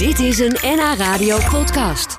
Dit is een NH Radio podcast.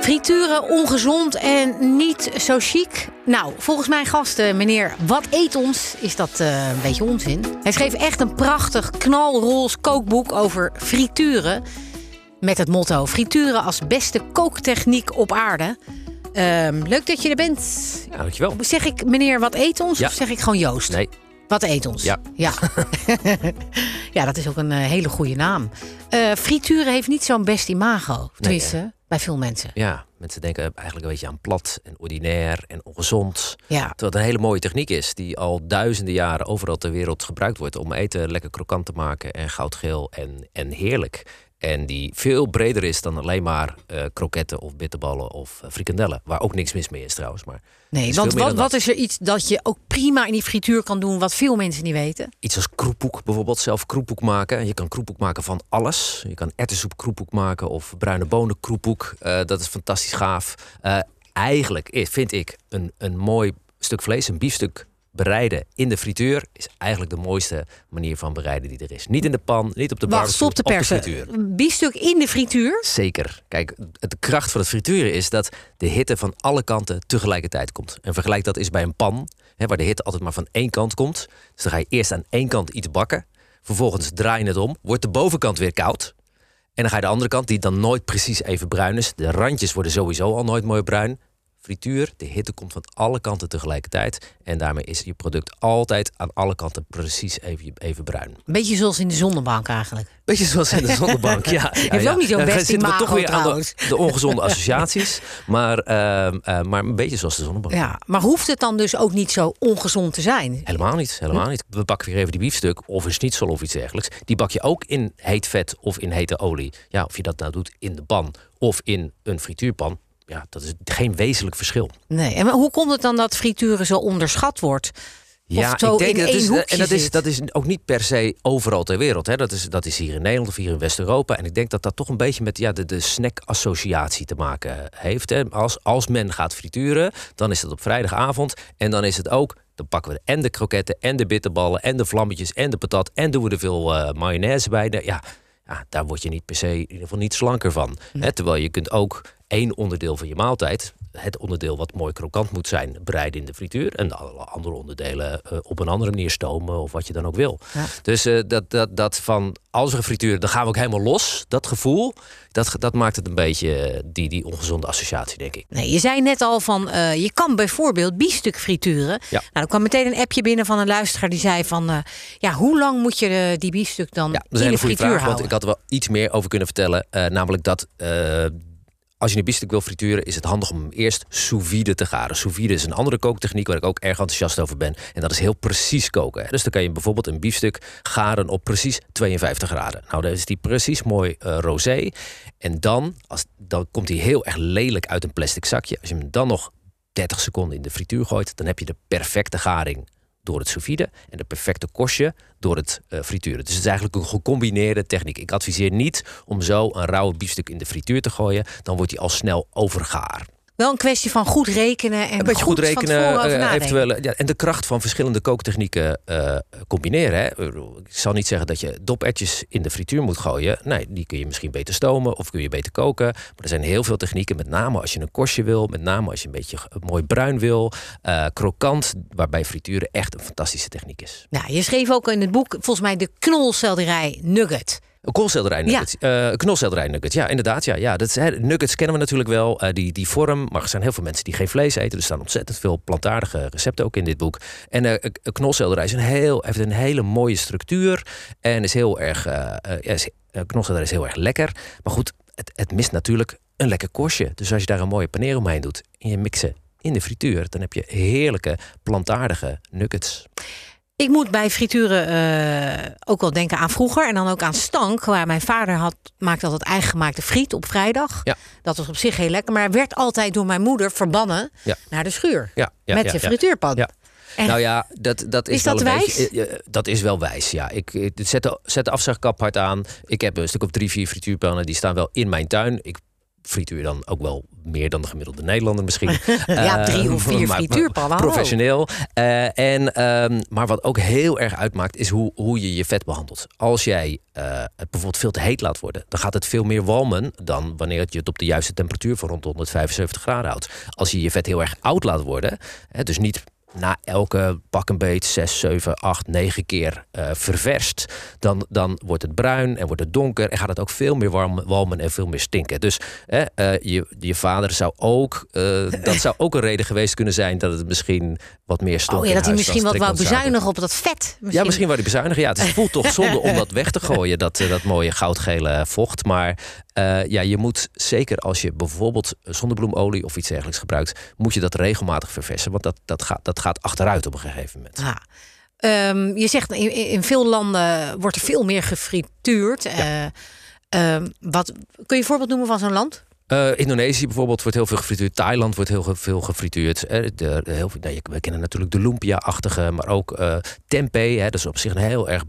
Frituren ongezond en niet zo chic. Nou, volgens mijn gasten, meneer Wat eet ons, is dat eh, een beetje onzin. Hij schreef echt een prachtig knalroze kookboek over frituren. Met het motto: frituren als beste kooktechniek op aarde. Ehm, leuk dat je er bent. Ja, dankjewel. Zeg ik meneer Wat eet ons Ja. of zeg ik gewoon Joost? Nee, Wat eet ons? Ja. Ja, ja dat is ook een eh, hele goede naam. Eh, frituren heeft niet zo'n best imago. Tenminste, bij veel mensen. ja, mensen denken eigenlijk een beetje aan plat en ordinair en ongezond. Ja. Terwijl het een hele mooie techniek is die al duizenden jaren overal ter wereld gebruikt wordt om eten lekker krokant te maken en goudgeel en, en heerlijk. En die veel breder is dan alleen maar eh, kroketten of bitterballen of eh, frikandellen. Waar ook niks mis mee is trouwens. Maar Nee, want wat, wat is er iets dat je ook prima in die frituur kan doen, wat veel mensen niet weten? Iets als kroephoek bijvoorbeeld, zelf kroephoek maken. Je kan kroephoek maken van alles. Je kan erwtensoep kroephoek maken of bruine bonen kroephoek. Eh, dat is fantastisch gaaf. Eigenlijk vind ik een, een mooi stuk vlees, een biefstuk bereiden in de frituur... is eigenlijk de mooiste manier van bereiden die er is. Niet in de pan, niet op de Wacht, barbecue, stop te op de persen. frituur. Een biefstuk in de frituur? Zeker. Kijk, het- de kracht van het frituren is dat de hitte van alle kanten tegelijkertijd komt. En vergelijk dat eens bij een pan, hè, waar de hitte altijd maar van één kant komt. Dus dan ga je eerst aan één kant iets bakken. Vervolgens draai je het om, wordt de bovenkant weer koud. En dan ga je de andere kant, die dan nooit precies even bruin is. De randjes worden sowieso al nooit mooi bruin. Frituur, de hitte komt van alle kanten tegelijkertijd. En daarmee is je product altijd aan alle kanten precies even, even bruin. Beetje zoals in de zonnebank eigenlijk. Beetje zoals in de zonnebank, ja. ja, Heeft ja. ook niet zo'n best zitten we toch weer aan de, de ongezonde associaties. Maar, ehm, eh, maar een beetje zoals de zonnebank. Ja, maar hoeft het dan dus ook niet zo ongezond te zijn? Helemaal niet, helemaal niet. We bakken weer even die biefstuk of een schnitzel of iets dergelijks. Die bak je ook in heet vet of in hete olie. Ja, of je dat nou doet in de pan of in een frituurpan. Ja, dat is geen wezenlijk verschil. Nee. En hoe komt het dan dat frituren zo onderschat wordt? Ja, ik denk dat is, en dat is, dat is ook niet per se overal ter wereld. Hè. Dat, is, dat is hier in Nederland of hier in West-Europa. En ik denk dat dat toch een beetje met ja, de, de snack-associatie te maken heeft. Hè. Als, als men gaat frituren, dan is het op vrijdagavond. En dan is het ook, dan pakken we en de kroketten en de bitterballen en de vlammetjes en de patat. En doen we er veel eh, mayonaise bij. Nou, Ja, ja, daar word je niet per se in ieder geval niet slanker van. Hè, terwijl je kunt ook één onderdeel van je maaltijd, het onderdeel wat mooi krokant moet zijn, bereiden in de frituur. En alle andere onderdelen eh, op een andere manier stomen of wat je dan ook wil. Ja. Dus eh, dat, dat, dat van als we frituren, dan gaan we ook helemaal los. Dat gevoel, dat, dat maakt het een beetje eh, die, die ongezonde associatie, denk ik. Nee, je zei net al van, je kan bijvoorbeeld biefstuk frituren. Ja. Nou, er kwam meteen een appje binnen van een luisteraar die zei van... ja, hoe lang moet je die biefstuk dan Ja, dat is in een de hele frituur vraag, want houden? ik had er wel iets meer over kunnen vertellen. Namelijk dat als je een biefstuk wil frituren, is het handig om hem eerst sous vide te garen. Sous vide is een andere kooktechniek waar ik ook erg enthousiast over ben. En dat is heel precies koken. Dus dan kan je bijvoorbeeld een biefstuk garen op precies 52 graden. Nou, dan is die precies mooi eh, rosé. En dan, als, dan komt hij heel erg lelijk uit een plastic zakje. Als je hem dan nog 30 seconden in de frituur gooit, dan heb je de perfecte garing door het sous en de perfecte kostje door het eh, frituren. Dus het is eigenlijk een gecombineerde techniek. Ik adviseer niet om zo een rauwe biefstuk in de frituur te gooien. Dan wordt hij al snel overgaar. Wel een kwestie van goed rekenen en Een beetje goed, van rekenen, eh, eventueel, ja, en de kracht van verschillende kooktechnieken eh, combineren. Hè. Ik zal niet zeggen dat je dopertjes in de frituur moet gooien. Nee, die kun je misschien beter stomen of kun je beter koken. Maar er zijn heel veel technieken, met name als je een korstje wil, met name als je een beetje mooi bruin wil, eh, krokant, waarbij frituren echt een fantastische techniek is. Nou, je schreef ook in het boek volgens mij de knolselderij nugget. Koolselderij nuggets. Eh, knolselderij nuggets. Ja, inderdaad. Ja, ja. Dat is, hè, nuggets kennen we natuurlijk wel. eh, die, die vorm. Maar er zijn heel veel mensen die geen vlees eten. Er staan ontzettend veel plantaardige recepten ook in dit boek. En een knolselderij is een heel, heeft een hele mooie structuur. En is heel erg. ja, is, knolselderij is heel erg lekker. Maar goed, het, het mist natuurlijk een lekker korstje. Dus als je daar een mooie paneer omheen doet. En je mixen in de frituur. Dan heb je heerlijke plantaardige nuggets. Ik moet bij frituren eh, ook wel denken aan vroeger. En dan ook aan stank. Waar mijn vader had, maakte altijd eigen gemaakte friet op vrijdag. Ja. Dat was op zich heel lekker. Maar werd altijd door mijn moeder verbannen Ja. naar de schuur. Ja, met ja. frituurpan. En- Nou ja, dat, dat is, Is wel dat een wijs? beetje. eh, eh, dat is wel wijs, ja. Ik, ik zet, de, zet de afzuigkap hard aan. Ik heb een stuk of drie, vier frituurpannen. Die staan wel in mijn tuin. Ik frituur dan ook wel meer dan de gemiddelde Nederlander misschien. ja, drie of vier frituurpannen. hallo. Professioneel. Eh, en, ehm, maar wat ook heel erg uitmaakt, is hoe, hoe je je vet behandelt. Als jij eh, het bijvoorbeeld veel te heet laat worden, dan gaat het veel meer walmen dan wanneer het je het op de juiste temperatuur van rond de 175 graden houdt. Als je je vet heel erg oud laat worden, hè, dus niet na elke pak een beet 6, 7, 8, 9 keer eh, ververst, dan, dan wordt het bruin en wordt het donker en gaat het ook veel meer warm, walmen en veel meer stinken. Dus hè, eh, je, je vader zou ook, eh, dat zou ook een reden geweest kunnen zijn dat het misschien wat meer stonk. Oh ja, dat hij misschien wat wou bezuinigen op dat vet. Ja, Misschien. wou hij bezuinigen. Ja, het voelt toch zonde om dat weg te gooien, dat, eh, dat mooie goudgele vocht. Maar ja, je moet zeker als je bijvoorbeeld zonnebloemolie of iets dergelijks gebruikt, moet je dat regelmatig verversen. Want dat, dat, gaat, dat gaat achteruit op een gegeven moment. Ja. Ehm, je zegt in, in veel landen wordt er veel meer gefrituurd. Eh, ehm, wat, kun je een voorbeeld noemen van zo'n land? Eh, Indonesië bijvoorbeeld wordt heel veel gefrituurd. Thailand wordt heel veel gefrituurd. Eh, de, de- heel veel, nou, we kennen natuurlijk de lumpia-achtige, maar ook eh tempeh. Hè, dat is op zich een heel erg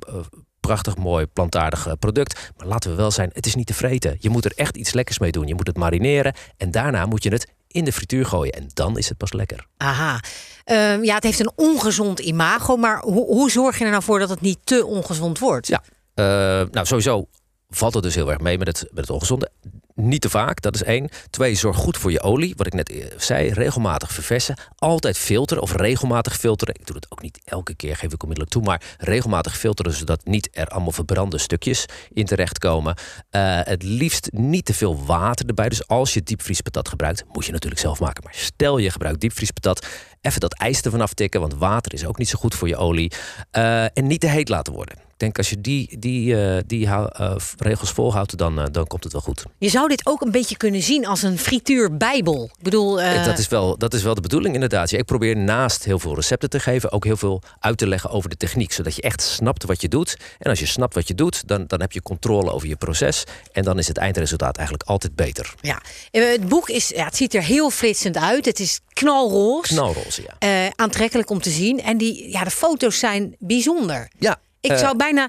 prachtig, mooi, plantaardig product. Maar laten we wel zijn, het is niet te vreten. Je moet er echt iets lekkers mee doen. Je moet het marineren en daarna moet je het in de frituur gooien. En dan is het pas lekker. Aha. Ehm, ja, het heeft een ongezond imago. Maar hoe, hoe zorg je er nou voor dat het niet te ongezond wordt? Ja. Eh, nou, sowieso valt het dus heel erg mee met het, met het ongezonde. Niet te vaak, dat is één. Twee, zorg goed voor je olie. Wat ik net eh, zei, regelmatig verversen. Altijd filteren of regelmatig filteren. Ik doe het ook niet elke keer, geef ik onmiddellijk toe. Maar regelmatig filteren, zodat niet er allemaal verbrande stukjes in terechtkomen. Eh het liefst niet te veel water erbij. Dus als je diepvriespatat gebruikt, moet je natuurlijk zelf maken. Maar stel je gebruikt diepvriespatat, even dat ijs ervan aftikken. Want water is ook niet zo goed voor je olie. Eh, en niet te heet laten worden. Ik denk als je die, die, eh, die eh, regels volhoudt, dan, eh, dan komt het wel goed. Je zou dit ook een beetje kunnen zien als een frituurbijbel. Ik bedoel, dat, is wel, dat is wel de bedoeling inderdaad. Ik probeer naast heel veel recepten te geven... ook heel veel uit te leggen over de techniek. Zodat je echt snapt wat je doet. En als je snapt wat je doet, dan, dan heb je controle over je proces. En dan is het eindresultaat eigenlijk altijd beter. ja. Het boek is, ja, het ziet er heel flitsend uit. Het is knalroze. Knalroze, ja. Aantrekkelijk om te zien. En die, ja, de foto's zijn bijzonder. Ja, Ik eh, zou bijna.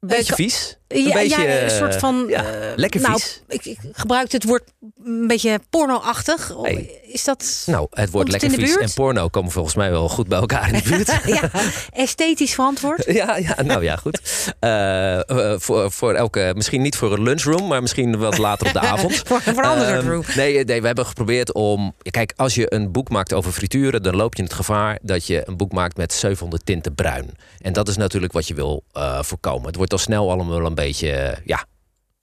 een beetje eh, Ja, een beetje, ja, een eh, soort van. ja, eh, lekker nou, vies. ik, ik gebruik het woord een beetje porno-achtig. Hey. Is dat. Nou, het woord het lekker vies en porno komen volgens mij wel goed bij elkaar in de buurt. ja, esthetisch verantwoord. Ja, ja, nou ja, goed. Eh, voor, voor elke, misschien niet voor een lunchroom, maar misschien wat later op de avond. Voor- voor een ander soort Ehm, room. Nee, nee, we hebben geprobeerd om. Kijk, als je een boek maakt over frituren, dan loop je het gevaar dat je een boek maakt met 700 tinten bruin. En dat is natuurlijk wat je wil voorkomen. Het wordt al snel allemaal een beetje, eh, ja,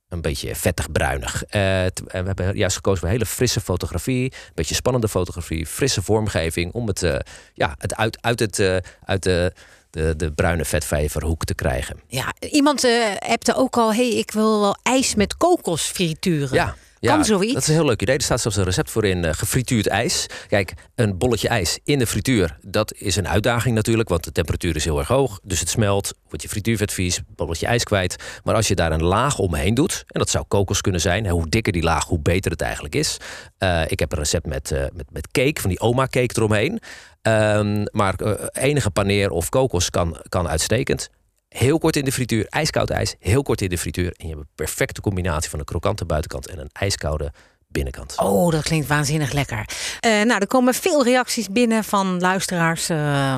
een beetje vettig bruinig. Eh, en we hebben juist gekozen voor hele frisse fotografie, een beetje spannende fotografie, frisse vormgeving om het, eh, ja, het uit, uit, het, eh, uit de, de, de bruine vetvijverhoek te krijgen. Ja, iemand eh appte ook al: hey, ik wil wel ijs met kokos frituren. Ja. Kan zoiets? Dat is een heel leuk idee. Er staat zelfs een recept voor in eh, gefrituurd ijs. Kijk, een bolletje ijs in de frituur, dat is een uitdaging natuurlijk, want de temperatuur is heel erg hoog. Dus het smelt, wordt je frituurvet vies, bolletje ijs kwijt. Maar als je daar een laag omheen doet, en dat zou kokos kunnen zijn, hoe dikker die laag, hoe beter het eigenlijk is. Eh, ik heb een recept met, eh, met, met cake, van die oma cake eromheen. Ehm, maar enige paneer of kokos kan, kan uitstekend. Heel kort in de frituur, ijskoud ijs, heel kort in de frituur. En je hebt een perfecte combinatie van een krokante buitenkant en een ijskoude binnenkant. Oh, dat klinkt waanzinnig lekker. Eh, nou, er komen veel reacties binnen van luisteraars. Eh,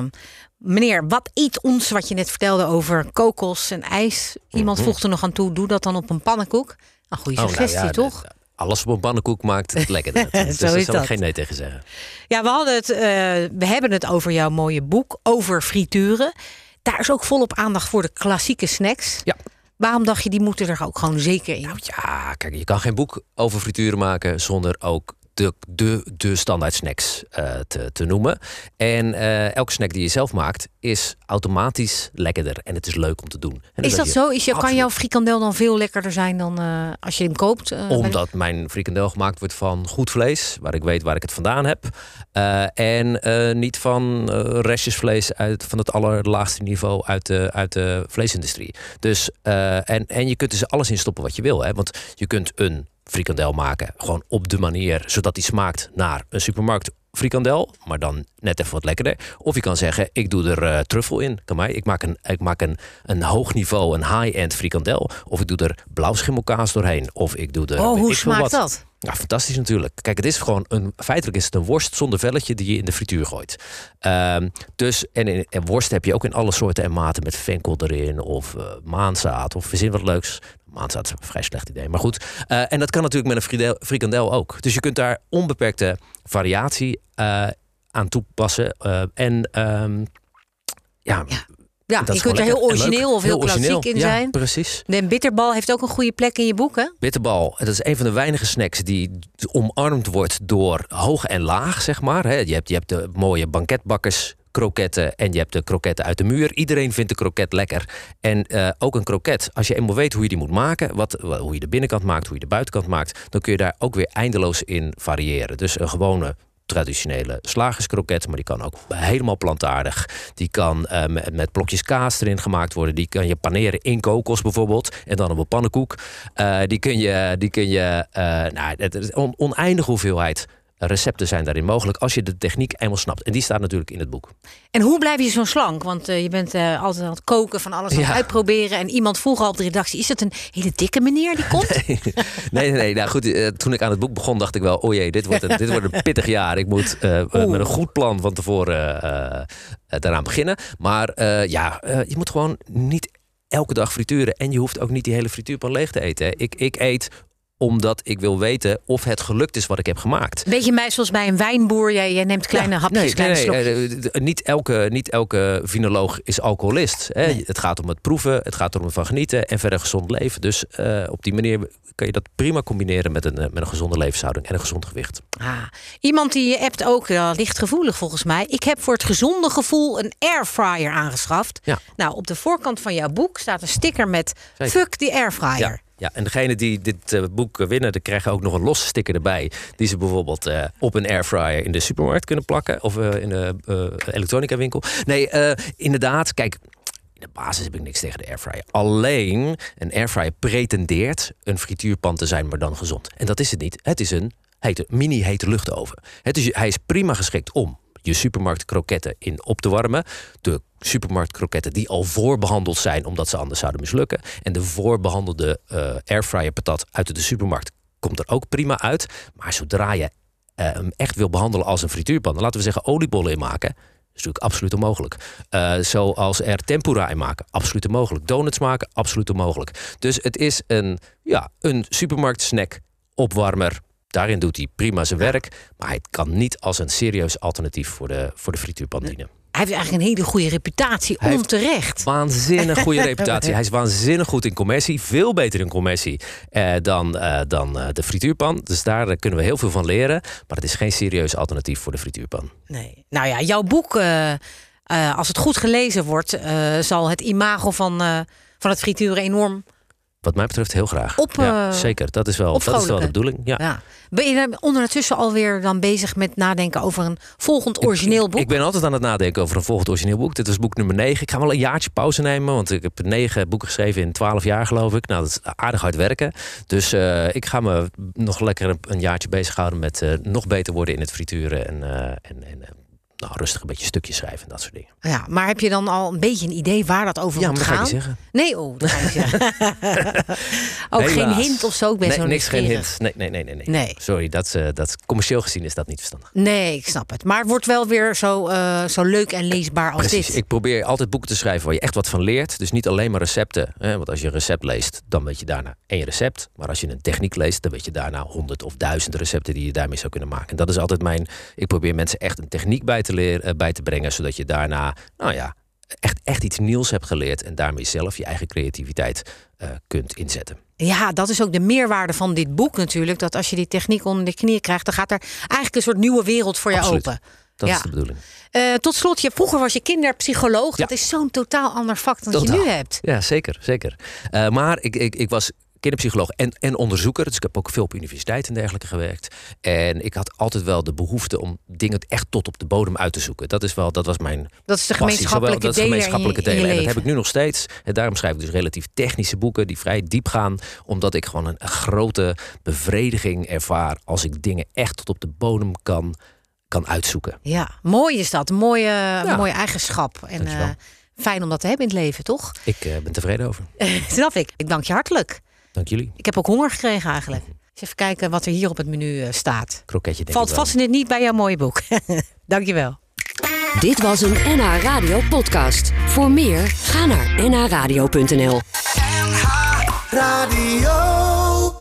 meneer, wat eet ons wat je net vertelde over kokos en ijs? Iemand Mhm. voegt er nog aan toe, doe dat dan op een pannenkoek. Een goede Oh, nou suggestie, ja, toch? Alles op een pannenkoek maakt het lekkerder. dus daar zal ik geen nee tegen zeggen. Ja, we, hadden het, eh, we hebben het over jouw mooie boek over frituren. Daar is ook volop aandacht voor de klassieke snacks. Ja. Waarom dacht je, die moeten er ook gewoon zeker in? Nou ja, kijk, je kan geen boek over frituren maken zonder ook de, de, de standaard snacks eh, te, te noemen. En eh, elke snack die je zelf maakt is automatisch lekkerder en het is leuk om te doen. En Is dat je- zo? Is je, kan jouw frikandel dan veel lekkerder zijn dan eh, als je hem koopt? Omdat mijn frikandel gemaakt wordt van goed vlees, waar ik weet waar ik het vandaan heb. En niet van eh, restjesvlees uit, van het allerlaagste niveau uit de, uit de vleesindustrie. Dus, en, en je kunt er dus alles in stoppen wat je wil. Hè? Want je kunt een frikandel maken, gewoon op de manier zodat die smaakt naar een supermarkt frikandel, maar dan net even wat lekkerder. Of je kan zeggen, ik doe er eh, truffel in. Kan mij. Ik maak een, ik maak een, een hoog niveau, een high-end frikandel. Of ik doe er blauwschimmelkaas doorheen. Of ik doe er. oh, hoe smaakt wat. dat? Ja, fantastisch natuurlijk. Kijk, het is gewoon een. Feitelijk is het een worst zonder velletje die je in de frituur gooit. Ehm, dus, en, in, en worst heb je ook in alle soorten en maten met venkel erin of uh, maanzaad of verzin wat leuks. Maanzaad is een vrij slecht idee, maar goed. Uh, en dat kan natuurlijk met een frikandel, ook. Dus je kunt daar onbeperkte variatie uh, aan toepassen. en um, ja, ja. Ja, je kunt er heel origineel of heel, heel klassiek in zijn. Ja, precies. De bitterbal heeft ook een goede plek in je boek, hè? Bitterbal, dat is een van de weinige snacks die omarmd wordt door hoog en laag, zeg maar. Je hebt, je hebt de mooie banketbakkers kroketten en je hebt de kroketten uit de muur. Iedereen vindt de kroket lekker. En uh, ook een kroket, als je eenmaal weet hoe je die moet maken, wat, hoe je de binnenkant maakt, hoe je de buitenkant maakt, dan kun je daar ook weer eindeloos in variëren. Dus een gewone traditionele slagerskroket, maar die kan ook helemaal plantaardig. Die kan uh, met, met, blokjes kaas erin gemaakt worden. Die kan je paneren in kokos bijvoorbeeld en dan op een pannenkoek. Uh, die kun je, die kun je, uh, nou, het is een oneindige hoeveelheid recepten zijn daarin mogelijk als je de techniek eenmaal snapt. En die staat natuurlijk in het boek. En hoe blijf je zo slank? Want uh, je bent uh, altijd aan het koken, van alles aan het uitproberen. En iemand vroeg al op de redactie: is het een hele dikke meneer die komt? Nee, nee, nee. Nou goed, uh, toen ik aan het boek begon, dacht ik wel: oh jee, dit wordt een, dit wordt een pittig jaar. Ik moet met een goed plan van tevoren daaraan beginnen. Maar ja, je moet gewoon niet elke dag frituren. En je hoeft ook niet die hele frituurpan leeg te eten. Ik, ik eet omdat ik wil weten of het gelukt is wat ik heb gemaakt. Beetje mij zoals bij een wijnboer. Jij, jij neemt kleine hapjes, nee, kleine nee, nee, eh, niet, elke, niet elke vinoloog is alcoholist. Hè. Het gaat om het proeven, het gaat erom van genieten en verder gezond leven. Dus uh, op die manier kan je dat prima combineren met een, eh, met een gezonde levenshouding en een gezond gewicht. Ah, iemand die je hebt ook uh, lichtgevoelig volgens mij. Ik heb voor het gezonde gevoel een airfryer aangeschaft. Ja. Nou, op de voorkant van jouw boek staat een sticker met Zeker. fuck die airfryer. Ja. Ja, en degene die dit uh, boek winnen, die krijgen ook nog een losse sticker erbij. Die ze bijvoorbeeld uh, op een airfryer in de supermarkt kunnen plakken. Of in de elektronica winkel. Nee, inderdaad, kijk. In de basis heb ik niks tegen de airfryer. Alleen een airfryer pretendeert een frituurpan te zijn, maar dan gezond. En dat is het niet. Het is een hete, mini hete luchtoven. Het is, hij is prima geschikt om je supermarktkroketten in op te warmen. De supermarktkroketten die al voorbehandeld zijn omdat ze anders zouden mislukken. En de voorbehandelde uh, airfryer patat uit de supermarkt komt er ook prima uit. Maar zodra je uh, hem echt wil behandelen als een frituurpan, dan laten we zeggen oliebollen in maken. Dat is natuurlijk absoluut onmogelijk. Uh, zoals er tempura in maken, absoluut onmogelijk. Donuts maken, absoluut onmogelijk. Dus het is een, ja, een supermarktsnack opwarmer Daarin doet hij prima zijn werk. Maar hij kan niet als een serieus alternatief voor de, voor de frituurpan dienen. Hij heeft eigenlijk een hele goede reputatie, hij onterecht. Waanzinnig goede reputatie. Hij is waanzinnig goed in commercie. Veel beter in commercie eh, dan, eh, dan uh, de frituurpan. Dus daar kunnen we heel veel van leren. Maar het is geen serieus alternatief voor de frituurpan. Nee. Nou ja, jouw boek, uh, als het goed gelezen wordt... zal het imago van, van het frituren enorm wat mij betreft heel graag. Op, ja, eh, zeker, dat is, wel, dat is wel de bedoeling. Ja. ja. Ben je ondertussen alweer dan bezig met nadenken over een volgend origineel boek? Ik, ben altijd aan het nadenken over een volgend origineel boek. Dit is boek nummer 9. Ik ga wel een jaartje pauze nemen, want ik heb negen boeken geschreven in twaalf jaar, geloof ik. Nou, dat is aardig hard werken. Dus uh, ik ga me nog lekker een, jaartje bezighouden met uh, nog beter worden in het frituren en, en, en nou, rustig een beetje stukjes schrijven en dat soort dingen. Ja, maar heb je dan al een beetje een idee waar dat over ja, moet gaan? Ja, zeggen. Nee, oh, dat ga zeggen. Ook geen hint of zo? Ik ben nee, zo niks, geen hint. Nee, nee, nee, nee. nee. nee. Sorry, dat, uh, dat, commercieel gezien is dat niet verstandig. Nee, ik snap het. Maar het wordt wel weer zo, uh, zo leuk en leesbaar als Precies. dit. Ik probeer altijd boeken te schrijven waar je echt wat van leert. Dus niet alleen maar recepten. Hè? Want als je een recept leest, dan weet je daarna één recept. Maar als je een techniek leest, dan weet je daarna honderd of duizend recepten die je daarmee zou kunnen maken. En dat is altijd mijn. Ik probeer mensen echt een techniek bij te leren, uh, bij te brengen zodat je daarna, nou ja, echt, echt iets nieuws hebt geleerd en daarmee zelf je eigen creativiteit uh, kunt inzetten. Ja, dat is ook de meerwaarde van dit boek natuurlijk. Dat als je die techniek onder de knieën krijgt, dan gaat er eigenlijk een soort nieuwe wereld voor je open. Dat ja. is de bedoeling. Uh, tot slot, je, vroeger was je kinderpsycholoog. Ja. Dat is zo'n totaal ander vak dan totaal. je nu hebt. Ja, zeker. zeker. Uh, maar ik, ik, ik was kinderpsycholoog en, en onderzoeker. Dus ik heb ook veel op universiteiten en dergelijke gewerkt. En ik had altijd wel de behoefte om dingen echt tot op de bodem uit te zoeken. Dat, is wel, dat was mijn. Dat is de gemeenschappelijke dat is gemeenschappelijke delen. En dat heb ik nu nog steeds. En daarom schrijf ik dus relatief technische boeken die vrij diep gaan. Omdat ik gewoon een, grote bevrediging ervaar als ik dingen echt tot op de bodem kan, kan uitzoeken. Ja, mooi is dat. Mooie, ja. mooie eigenschap. En uh, fijn om dat te hebben in het leven, toch? Ik uh, ben tevreden over. Snap ik. Ik dank je hartelijk. Dank jullie. Ik heb ook honger gekregen eigenlijk. Eens even kijken wat er hier op het menu eh, staat. Kroketje denk Valt ik vast net niet bij jouw mooie boek. Dankjewel. Dit was een NH Radio podcast. Voor meer, ga naar nhradio.nl. Radio.